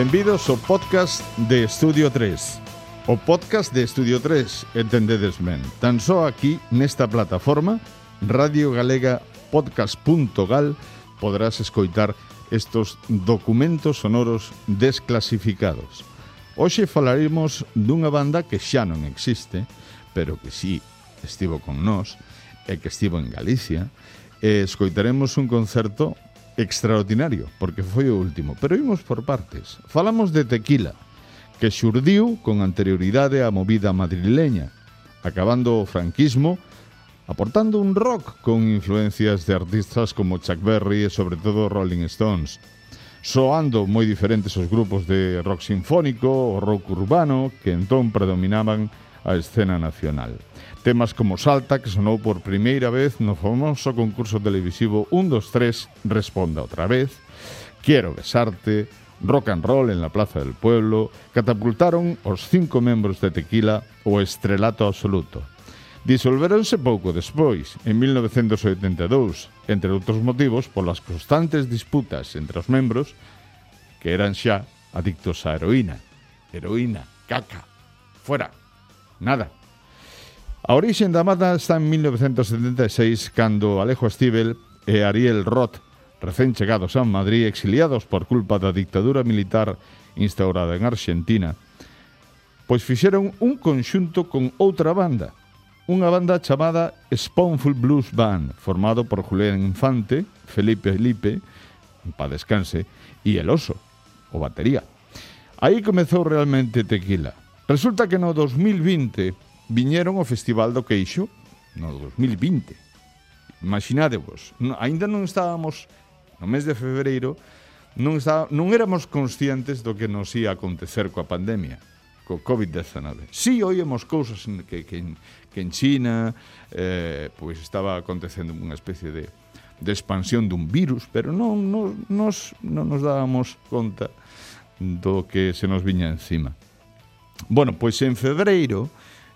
Benvidos ao podcast de Estudio 3. O podcast de Estudio 3, entendedes ben, tan só aquí nesta plataforma Radio Galega Podcast.gal podrás escoitar estos documentos sonoros desclasificados. Hoxe falaremos dunha banda que xa non existe, pero que sí estivo con nós e que estivo en Galicia, e escoitaremos un concerto extraordinario, porque foi o último. Pero imos por partes. Falamos de Tequila, que xurdiu con anterioridade á movida madrileña, acabando o franquismo, aportando un rock con influencias de artistas como Chuck Berry e sobre todo Rolling Stones, soando moi diferentes os grupos de rock sinfónico o rock urbano que entón predominaban a escena nacional. Temas como Salta, que sonou por primeira vez no famoso concurso televisivo 1, 2, 3, Responda outra vez, Quiero besarte, Rock and Roll en la Plaza del Pueblo, catapultaron os cinco membros de Tequila o estrelato absoluto. Disolveronse pouco despois, en 1982, entre outros motivos polas constantes disputas entre os membros que eran xa adictos á heroína. Heroína, caca, fuera, nada. A orixe da mata está en 1976 cando Alejo Estíbel e Ariel Roth, recén chegados a Madrid exiliados por culpa da dictadura militar instaurada en Argentina, pois fixeron un conxunto con outra banda, unha banda chamada Spoonful Blues Band, formado por Julián Infante, Felipe Felipe, en pa descanse, e El Oso, o batería. Aí comezou realmente Tequila. Resulta que no 2020 viñeron ao Festival do Queixo no 2020. Imaginadevos, aínda non estábamos no mes de febreiro, non, está, non éramos conscientes do que nos ia acontecer coa pandemia, co COVID-19. Si sí, oíamos cousas que, que, que en China eh, pois estaba acontecendo unha especie de, de expansión dun virus, pero non, non, nos, non nos dábamos conta do que se nos viña encima. Bueno, pois en febreiro,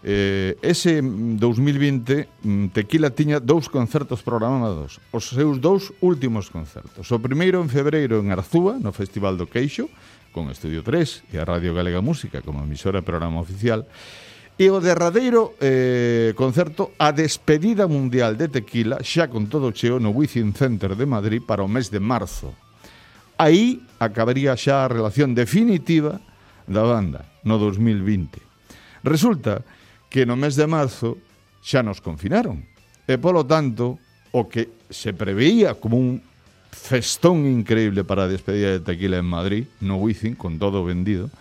Eh, ese 2020 mm, Tequila tiña dous concertos programados, os seus dous últimos concertos. O primeiro en febreiro en Arzúa, no Festival do Queixo, con Estudio 3 e a Radio Galega Música como emisora e programa oficial. E o derradeiro eh, concerto a despedida mundial de Tequila xa con todo cheo no Within Center de Madrid para o mes de marzo. Aí acabaría xa a relación definitiva da banda no 2020. Resulta que no mes de marzo xa nos confinaron. E, polo tanto, o que se preveía como un festón increíble para a despedida de tequila en Madrid, no Wizzing, con todo vendido,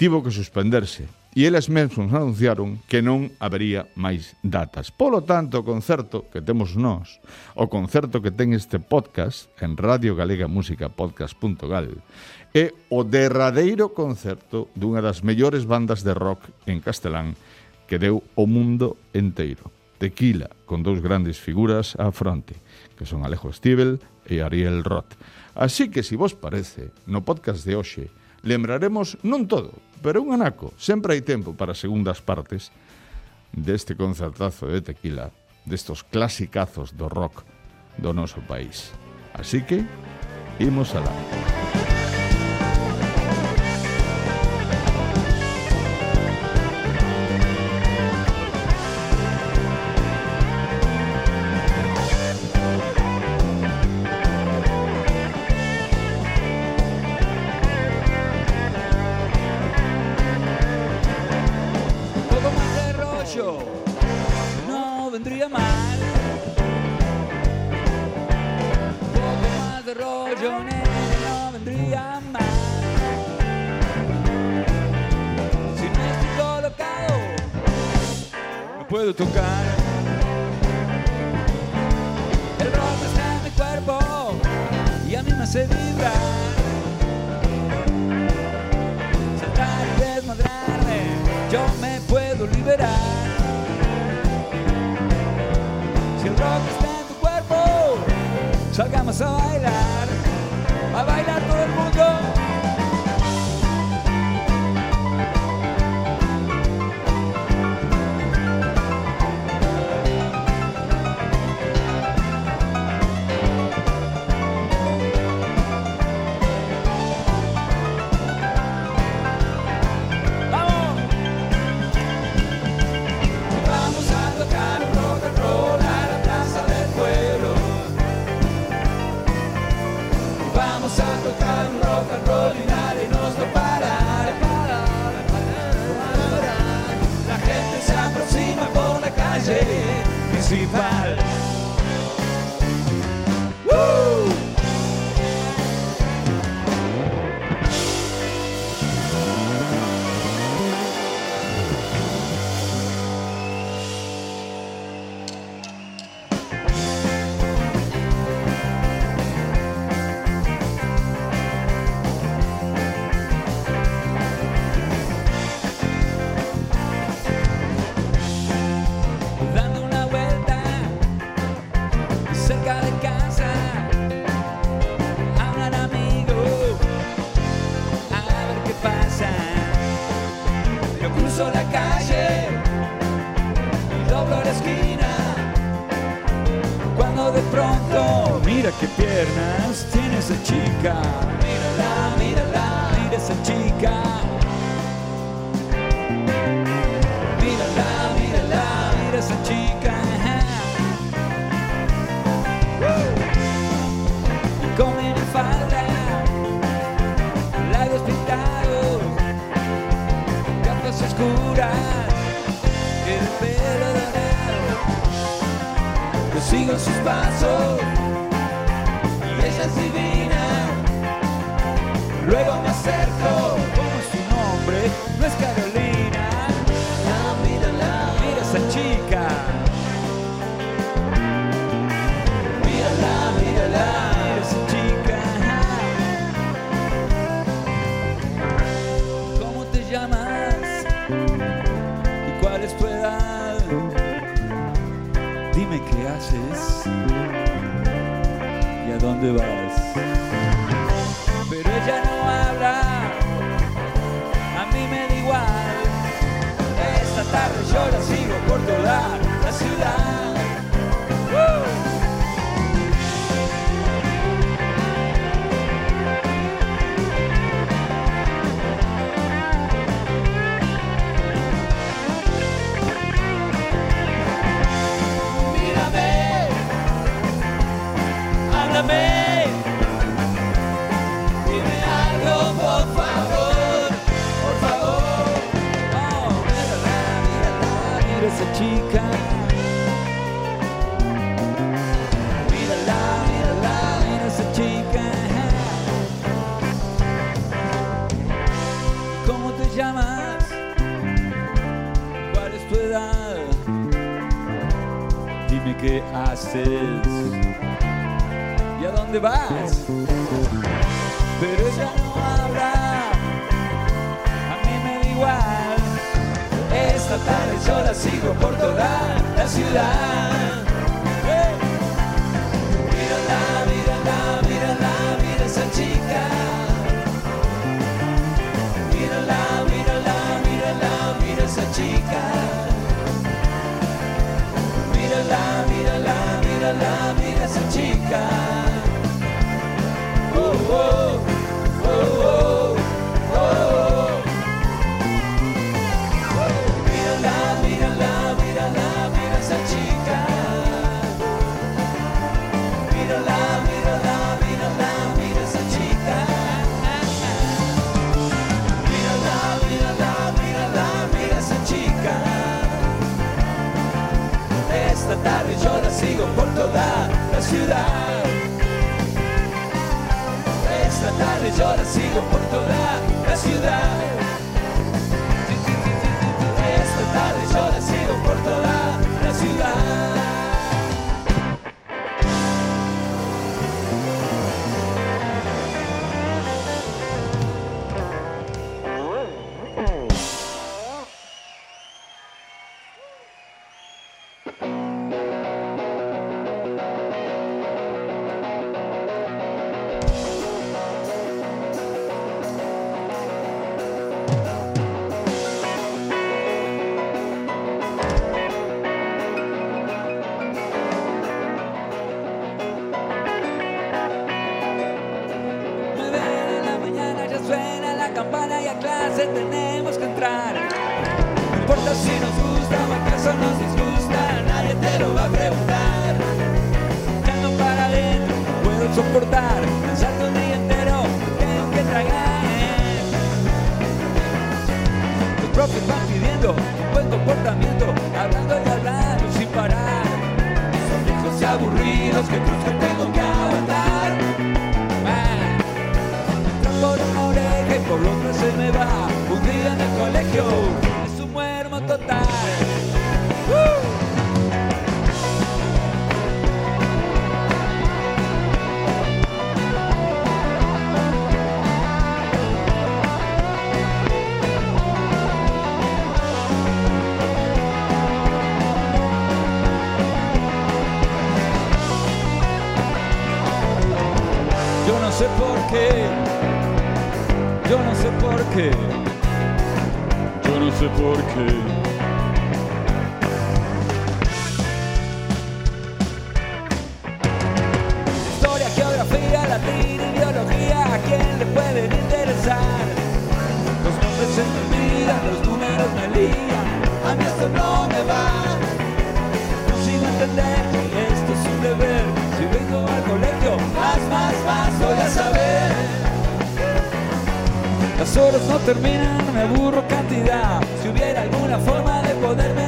tivo que suspenderse. E eles mesmos anunciaron que non habería máis datas. Polo tanto, o concerto que temos nós, o concerto que ten este podcast en Radio Galega Música Podcast.gal, é o derradeiro concerto dunha das mellores bandas de rock en castelán que deu o mundo enteiro. Tequila, con dous grandes figuras á fronte, que son Alejo Stivel e Ariel Roth. Así que, se si vos parece, no podcast de hoxe, lembraremos non todo, pero un anaco, sempre hai tempo para segundas partes, deste concertazo de tequila, destos clasicazos do rock do noso país. Así que, imos alá. Música salgamos a bailar, see that. Pero ella no habla, a mí me da igual. Esta tarde yo la sigo por toda la ciudad. y a dónde vas. Pero ella no habla, a mí me da igual. Esta tarde yo la sigo por toda la ciudad. Mira la, mira la, mira la, mira esa chica. Mira la, mira la, mira la, mira esa chica. Mira la, mira la, mira esa chica. Esta tarde yo la sigo por toda. Esta tarde yo la sigo por toda la ciudad. Esta tarde yo la sigo por toda Se me olvidan los números del día, a mí esto no me va. Sin entender que esto es un deber, si vengo al colegio, más, más, más voy a saber. Las horas no terminan, me aburro cantidad, si hubiera alguna forma de poderme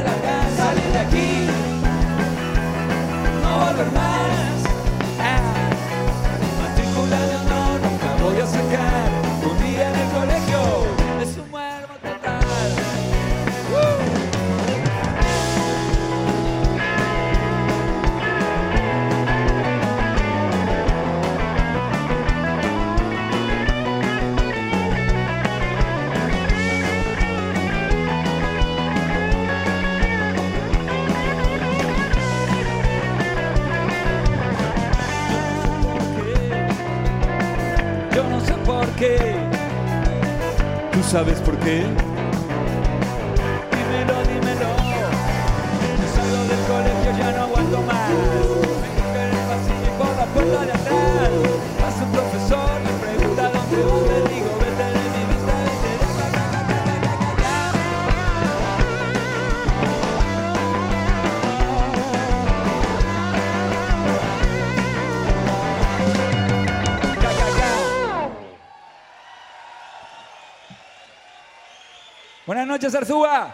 ¿Sabes por qué? noches, Arzúa.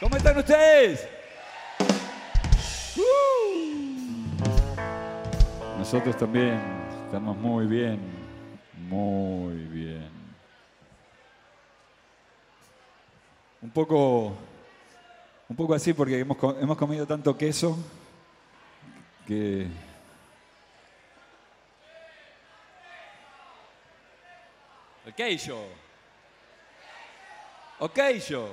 ¿Cómo están ustedes? Uh. Nosotros también estamos muy bien, muy bien. Un poco, un poco así porque hemos, hemos comido tanto queso que El queijo. Ok, show.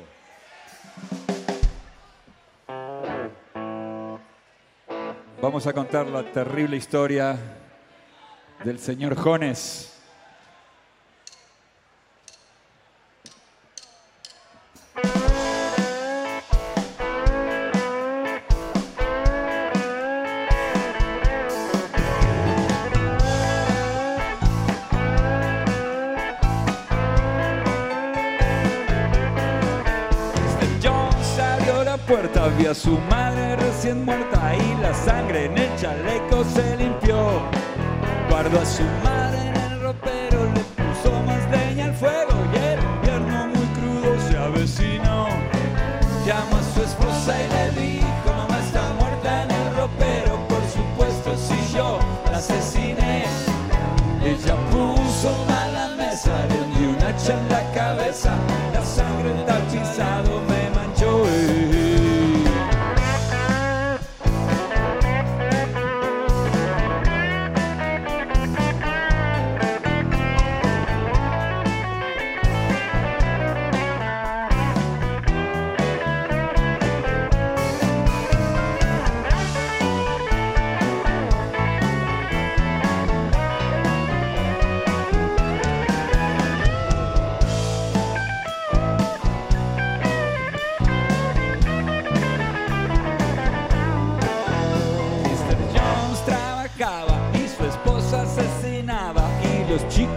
Vamos a contar la terrible historia del señor Jones. isso.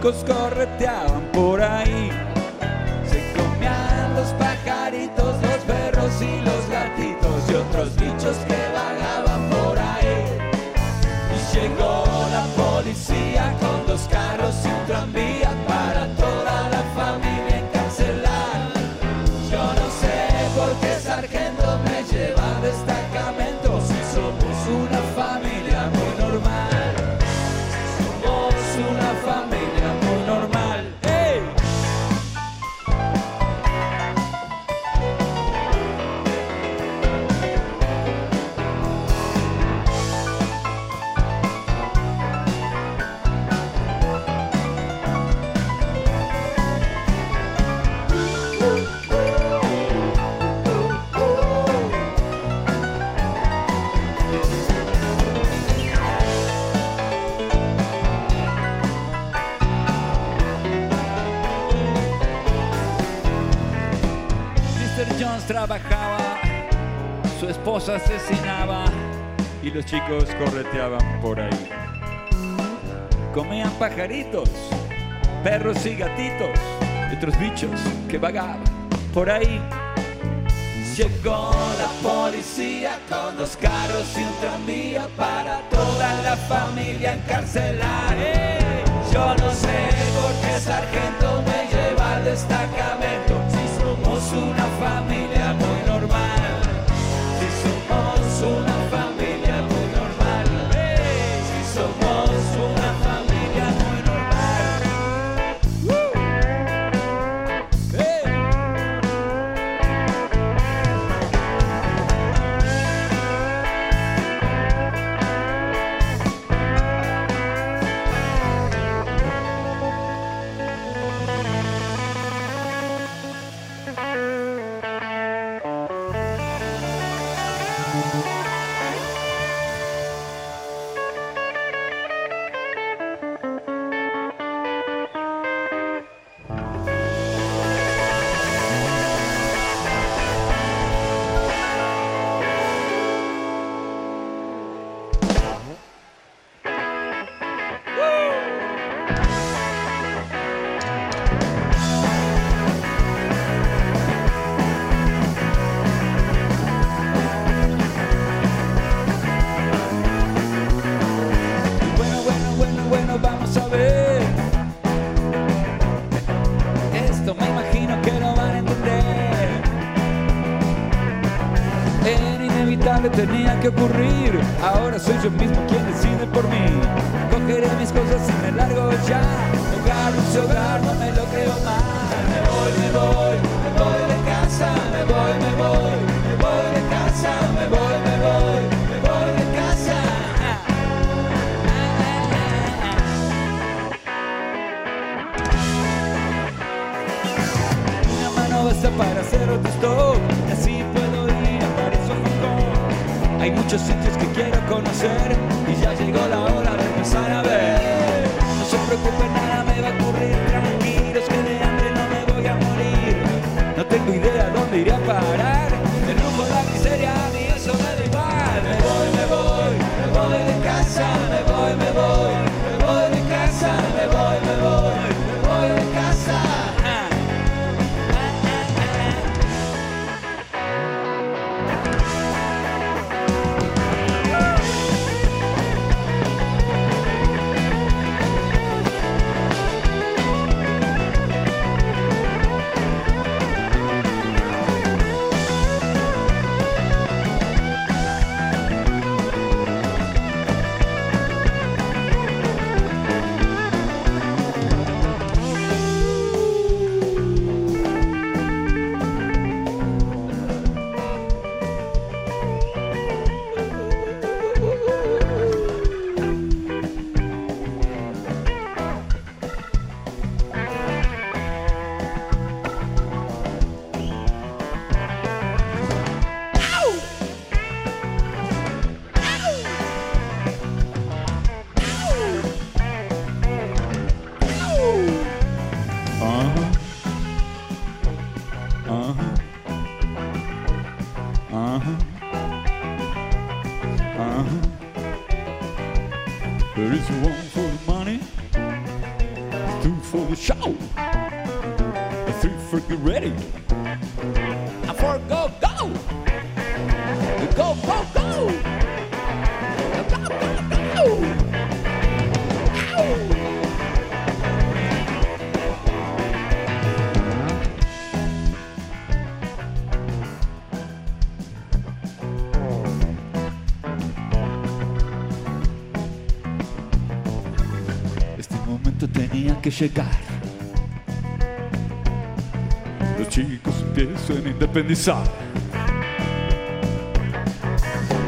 locos correteaban por ahí. perros y gatitos y otros bichos que vagaban por ahí. Llegó la policía con dos carros y un tranvía para toda la familia encarcelar. Yo no sé por qué sargento me lleva al destacamento si somos una familia. soy yo mismo quien decide por mí. Cogeré mis cosas y me largo ya. Hogar, dulce hogar, no me lo creo más. muchos sitios que quiero conocer y ya llegó la hora de empezar a ver. que llegar. Los chicos empiezan a independizar.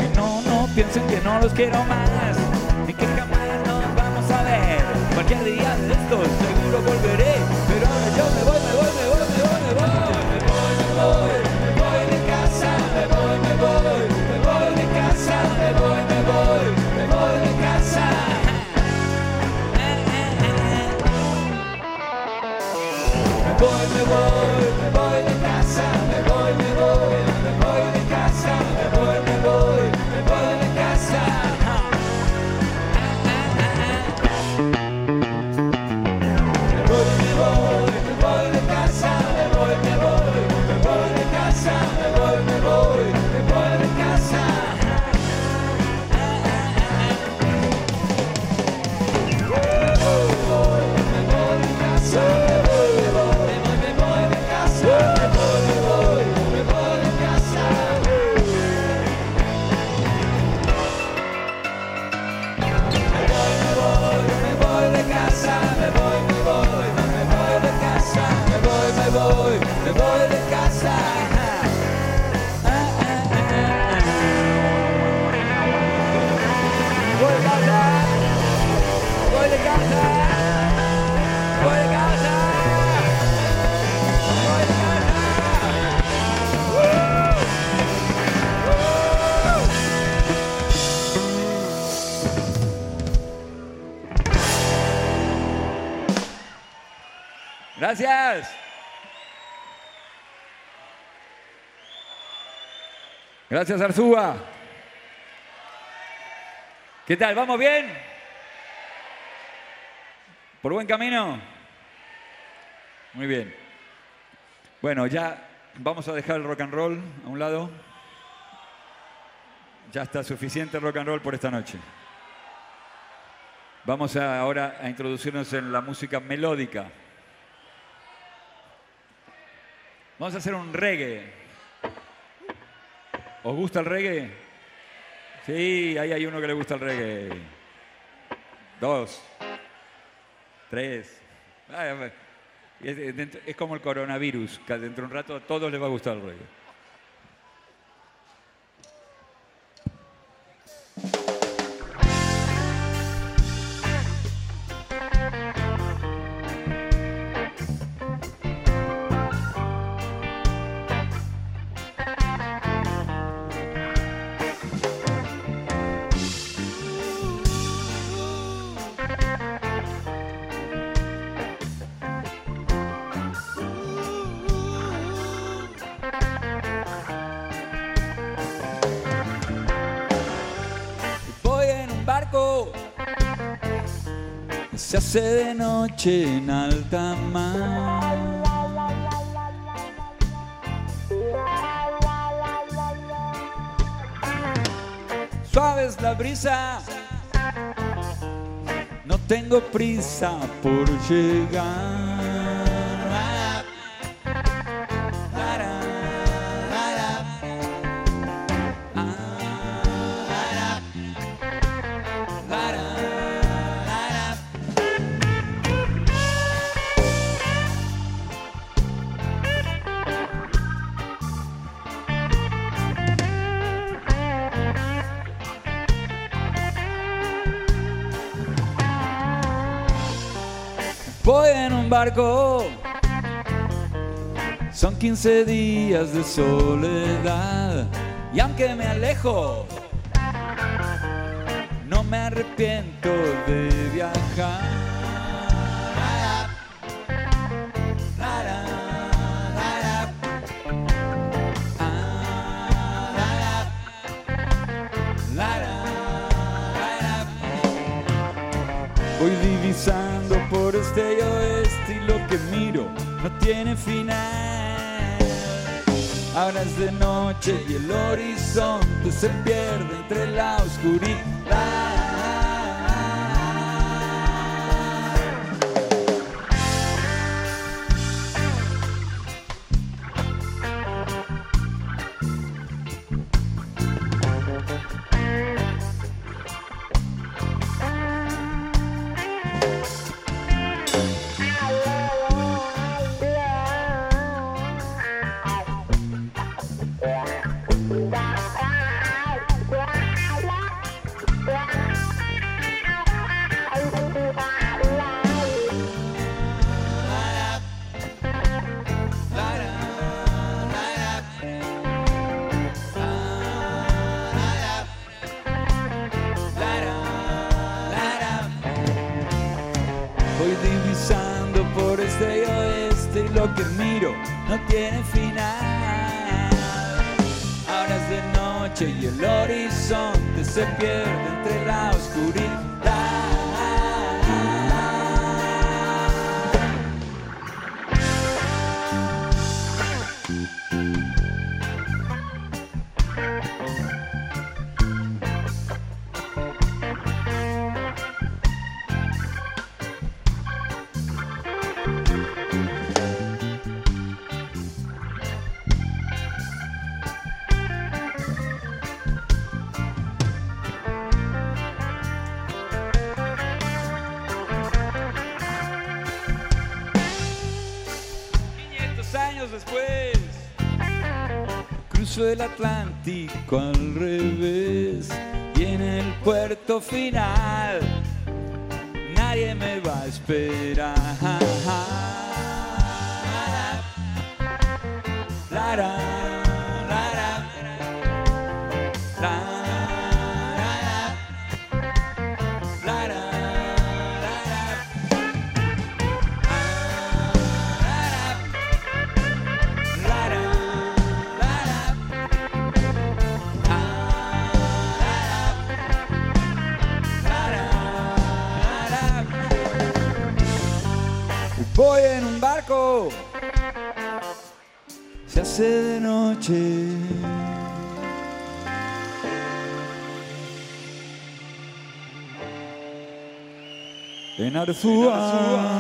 Y no, no piensen que no los quiero más. Y que jamás nos vamos a ver. Cualquier día de estos boy, me. Gracias. Gracias, Arzúa. ¿Qué tal? ¿Vamos bien? ¿Por buen camino? Muy bien. Bueno, ya vamos a dejar el rock and roll a un lado. Ya está suficiente rock and roll por esta noche. Vamos a, ahora a introducirnos en la música melódica. Vamos a hacer un reggae. ¿Os gusta el reggae? Sí, ahí hay uno que le gusta el reggae. Dos. Tres. Es, como el coronavirus, que dentro de un rato a todos les va a gustar el reggae. Noche en alta mar. Suave es la brisa, no tengo prisa por llegar. Son 15 días de soledad y aunque me alejo, no me arrepiento de viajar. No tiene final. Ahora es de noche y el horizonte se pierde entre la oscuridad. Cruzo el Atlántico al revés y en el puerto final nadie me va a esperar. Männer des Hua.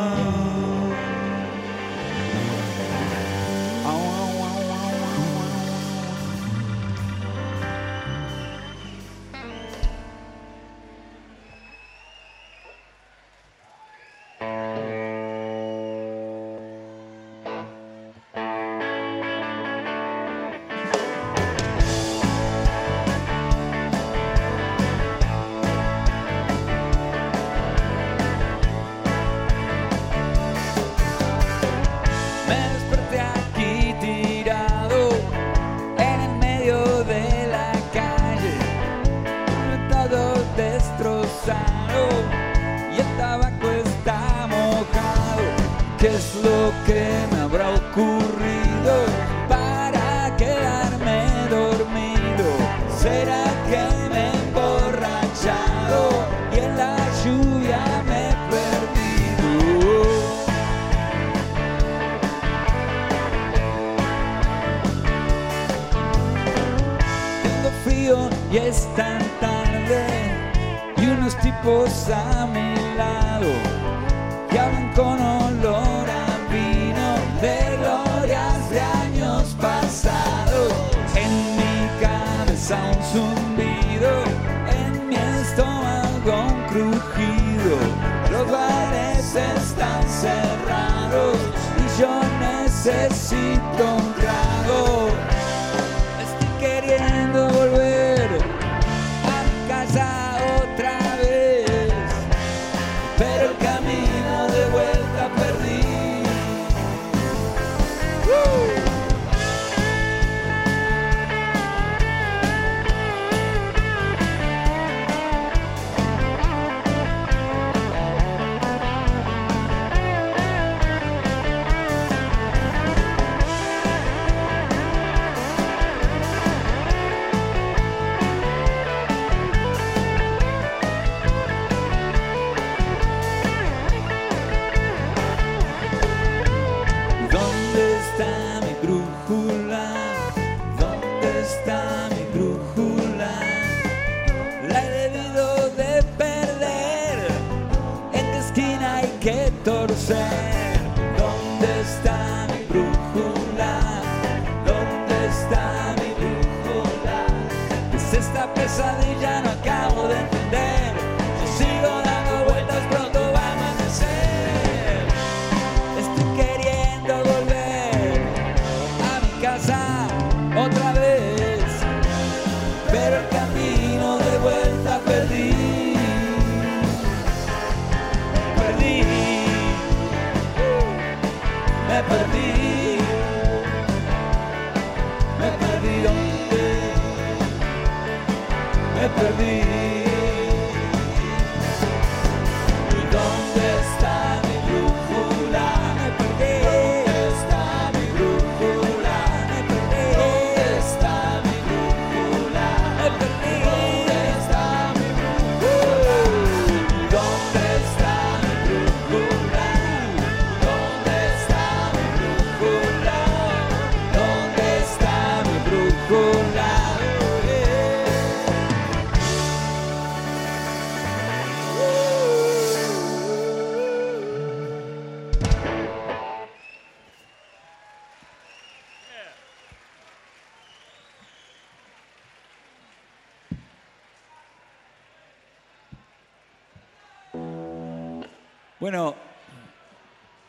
Bueno,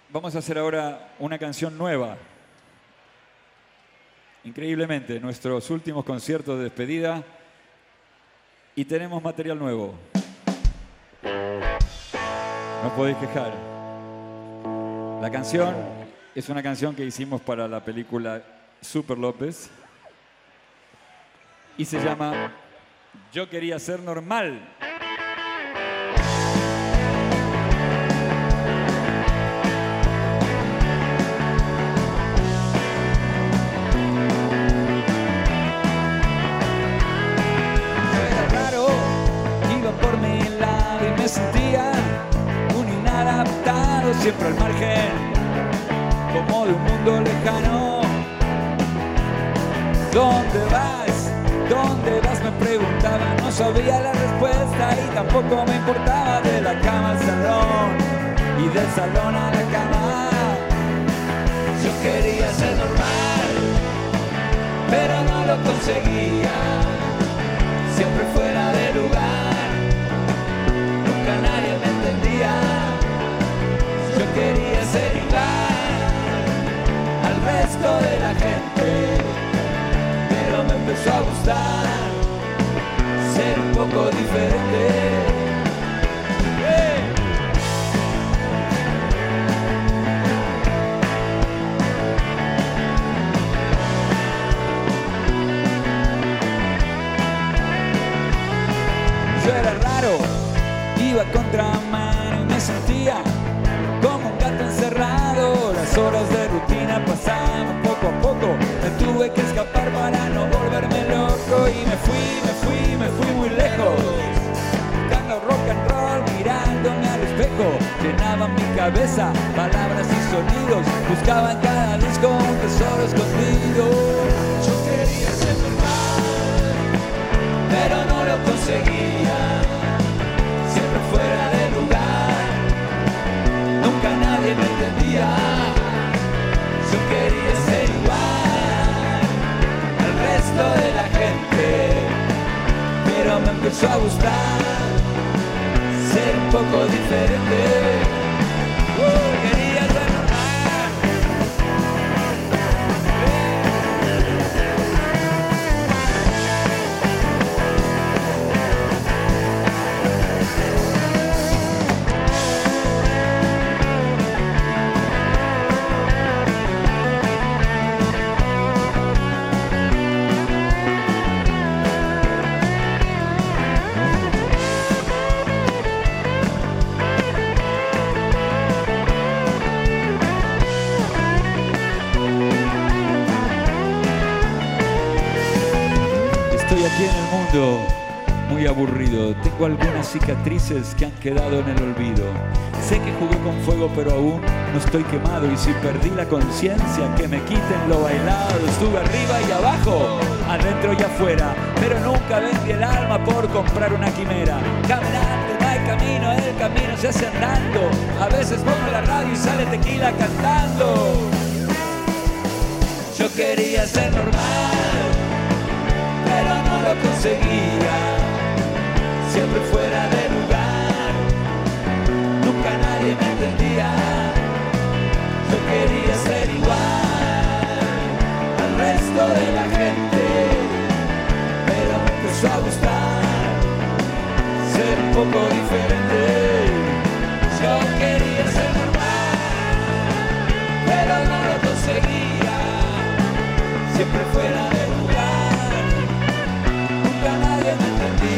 vamos a hacer ahora una canción nueva. Increíblemente, nuestros últimos conciertos de despedida y tenemos material nuevo. No podéis quejar. La canción es una canción que hicimos para la película Super López y se llama Yo quería ser normal. siempre al margen, como de un mundo lejano. ¿Dónde vas? ¿Dónde vas? Me preguntaba, no sabía la respuesta y tampoco me importaba de la cama al salón y del salón a la cama. Yo quería ser normal, pero no lo conseguía, siempre fuera de lugar. Muy aburrido. Tengo algunas cicatrices que han quedado en el olvido. Sé que jugué con fuego, pero aún no estoy quemado. Y si perdí la conciencia, que me quiten lo bailado. Estuve arriba y abajo, adentro y afuera. Pero nunca vendí el alma por comprar una quimera. Caminante, no hay camino, el camino se hace andando. A veces pongo la radio y sale tequila cantando. Yo quería ser normal conseguía. Siempre fuera de lugar, nunca nadie me entendía. Yo quería ser igual al resto de la gente, pero me empezó a gustar ser un poco diferente. Yo quería ser normal, pero no lo conseguía. Siempre fuera de lugar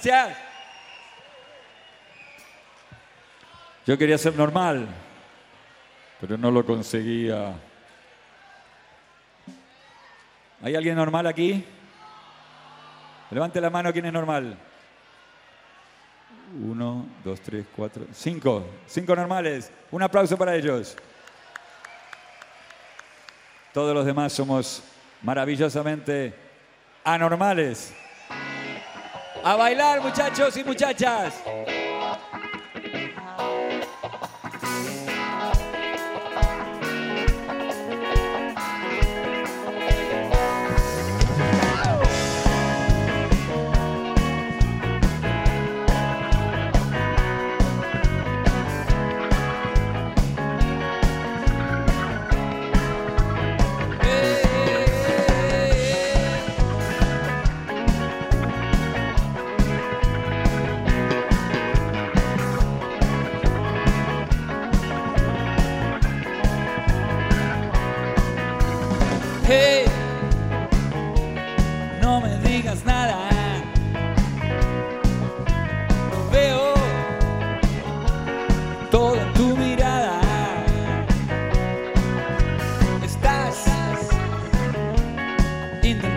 Gracias. Yo quería ser normal, pero no lo conseguía. ¿Hay alguien normal aquí? Levante la mano, ¿quién es normal? Uno, dos, tres, cuatro, cinco. Cinco normales. Un aplauso para ellos. Todos los demás somos maravillosamente anormales. A bailar, muchachos y muchachas.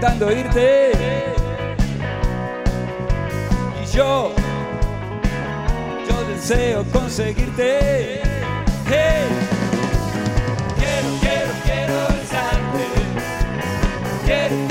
intentando irte. Y yo, yo deseo conseguirte. Hey. Quiero, quiero, quiero besarte. Quiero.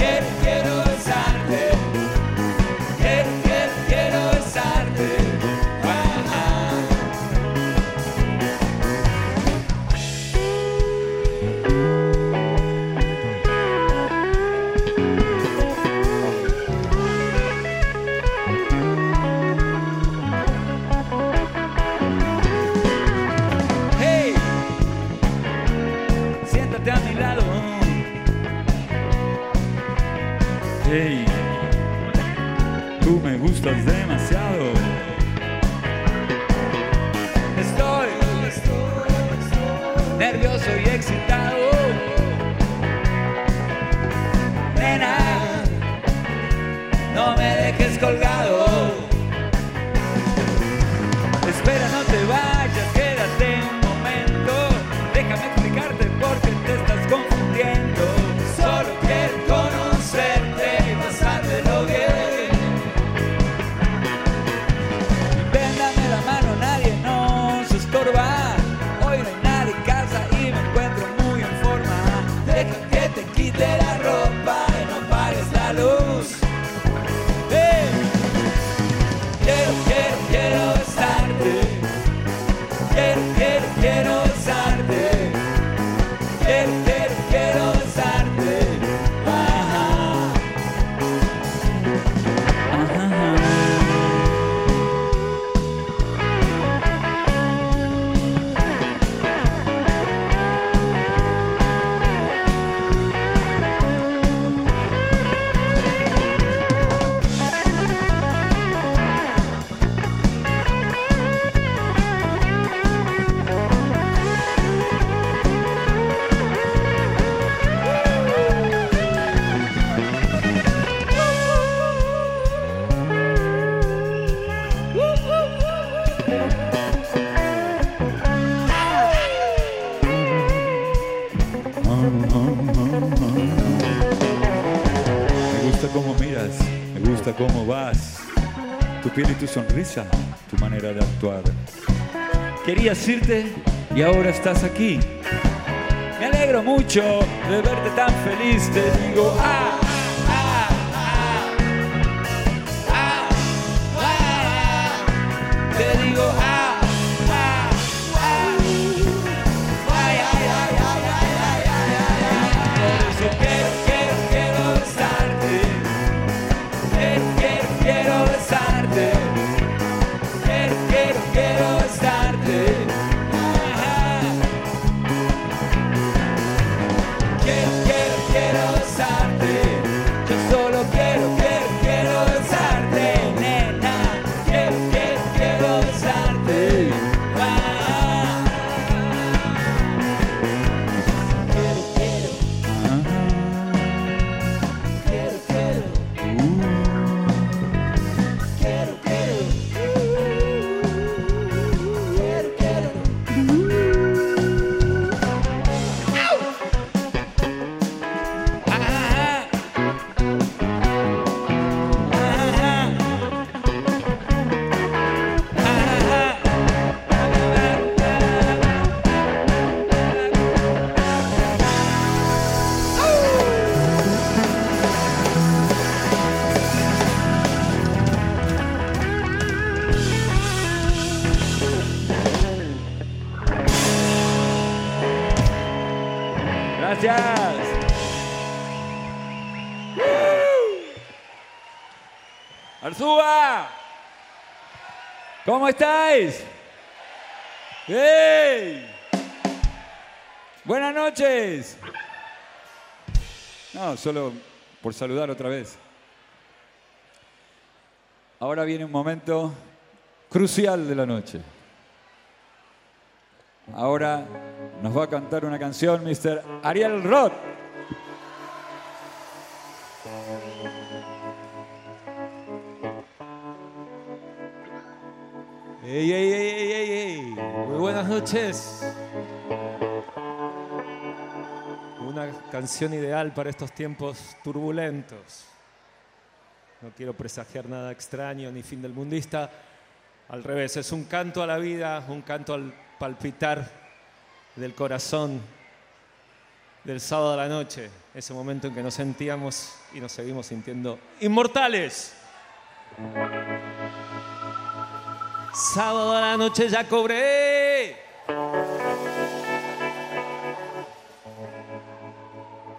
sonrisa, tu manera de actuar. Querías irte y ahora estás aquí. Me alegro mucho de verte tan feliz, te digo, ah. ¿Cómo estáis? ¡Hey! Buenas noches. No, solo por saludar otra vez. Ahora viene un momento crucial de la noche. Ahora nos va a cantar una canción Mr. Ariel Roth. Ey, ey, ey, ey, ey, Muy buenas noches. Una canción ideal para estos tiempos turbulentos. No quiero presagiar nada extraño ni fin del mundista. Al revés, es un canto a la vida, un canto al palpitar del corazón del sábado a la noche, ese momento en que nos sentíamos y nos seguimos sintiendo inmortales. Sábado a la noche ya cobré.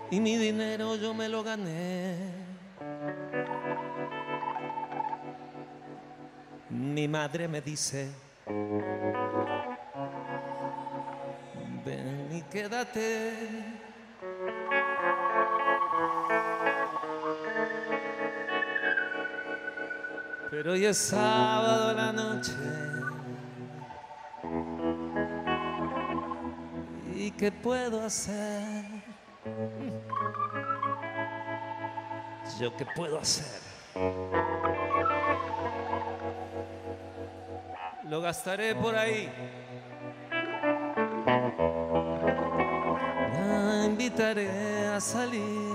Y mi dinero yo me lo gané. Mi madre me dice, ven y quédate. Pero hoy es sábado a la noche. ¿Y qué puedo hacer? ¿Yo qué puedo hacer? Lo gastaré por ahí. La invitaré a salir.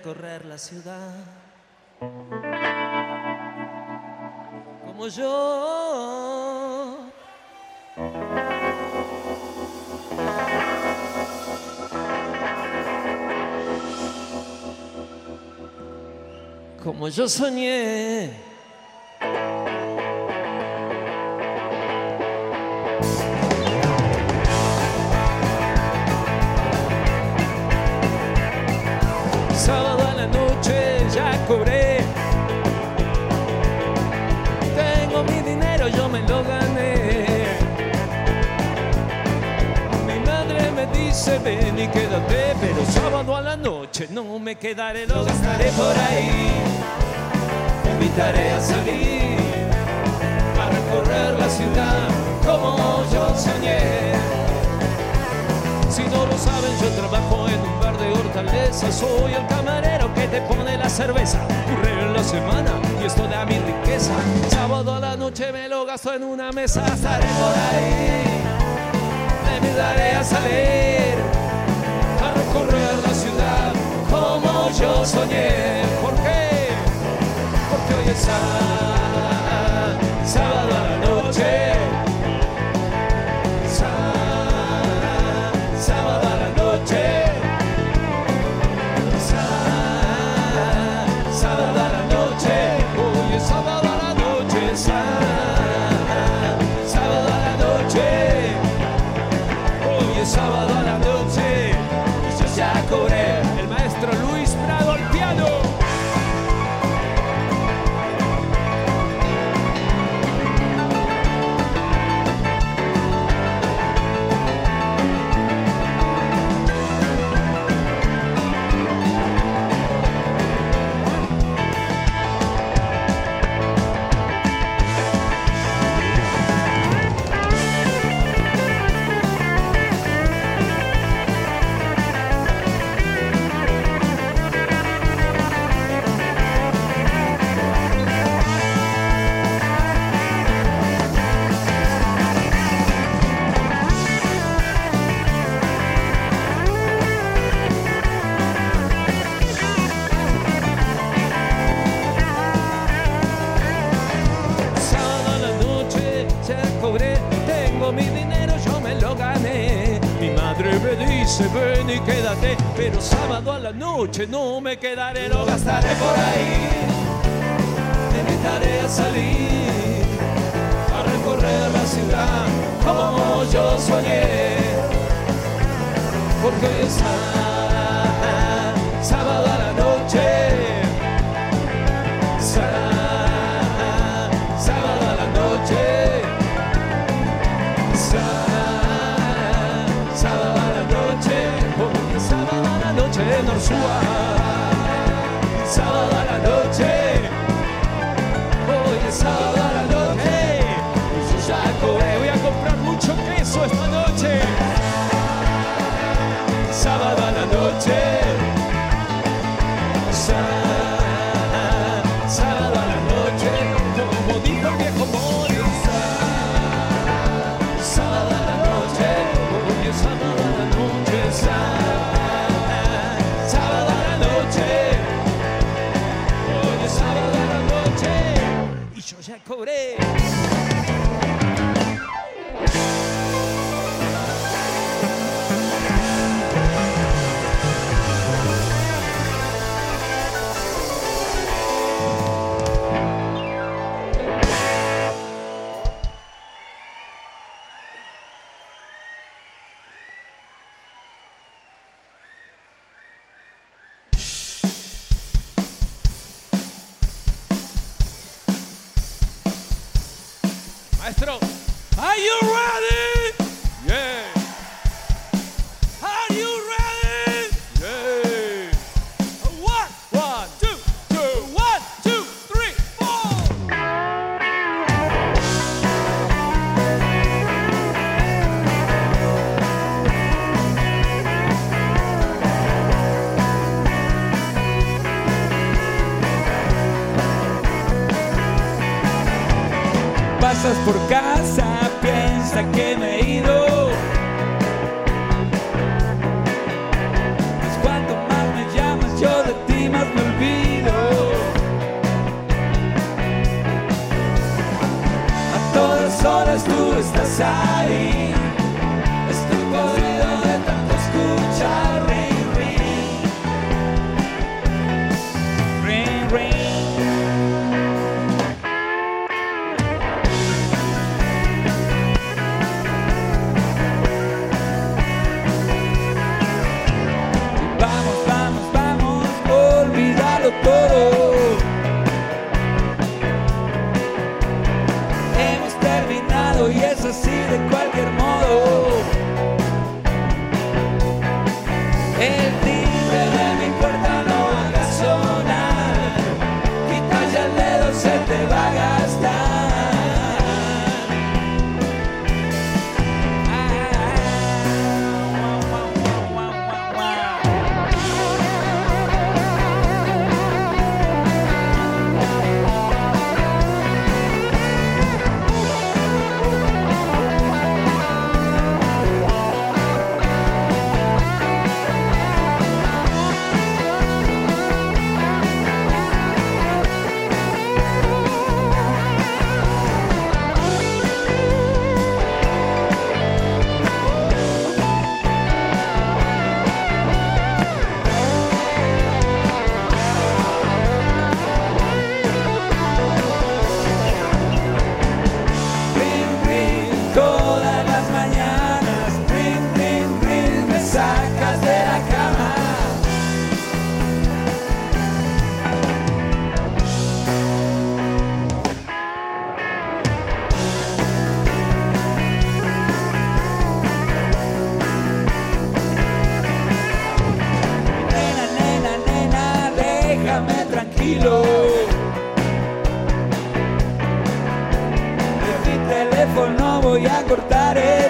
Recorrer la ciudad. Como yo. Como yo soñé. Dice ven y quédate, pero sábado a la noche no me quedaré, lo gastaré por ahí. Te invitaré a salir, a recorrer la ciudad como yo soñé. Si no lo saben, yo trabajo en un bar de hortaleza. Soy el camarero que te pone la cerveza. Ocurre en la semana y esto da mi riqueza. Sábado a la noche me lo gasto en una mesa. Estaré por ahí, invitaré a salir, a recorrer la ciudad como yo soñé. ¿Por qué? Porque hoy es sá- sábado a la noche. Me quedaré, Puré. voy a cortar el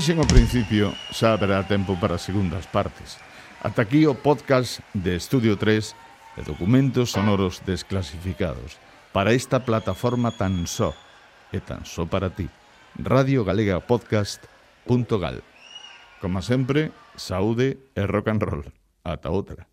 dixen ao principio, xa haberá tempo para segundas partes. Ata aquí o podcast de Estudio 3 de documentos sonoros desclasificados para esta plataforma tan só e tan só para ti. Radio Galega Podcast.gal Como sempre, saúde e rock and roll. Ata outra.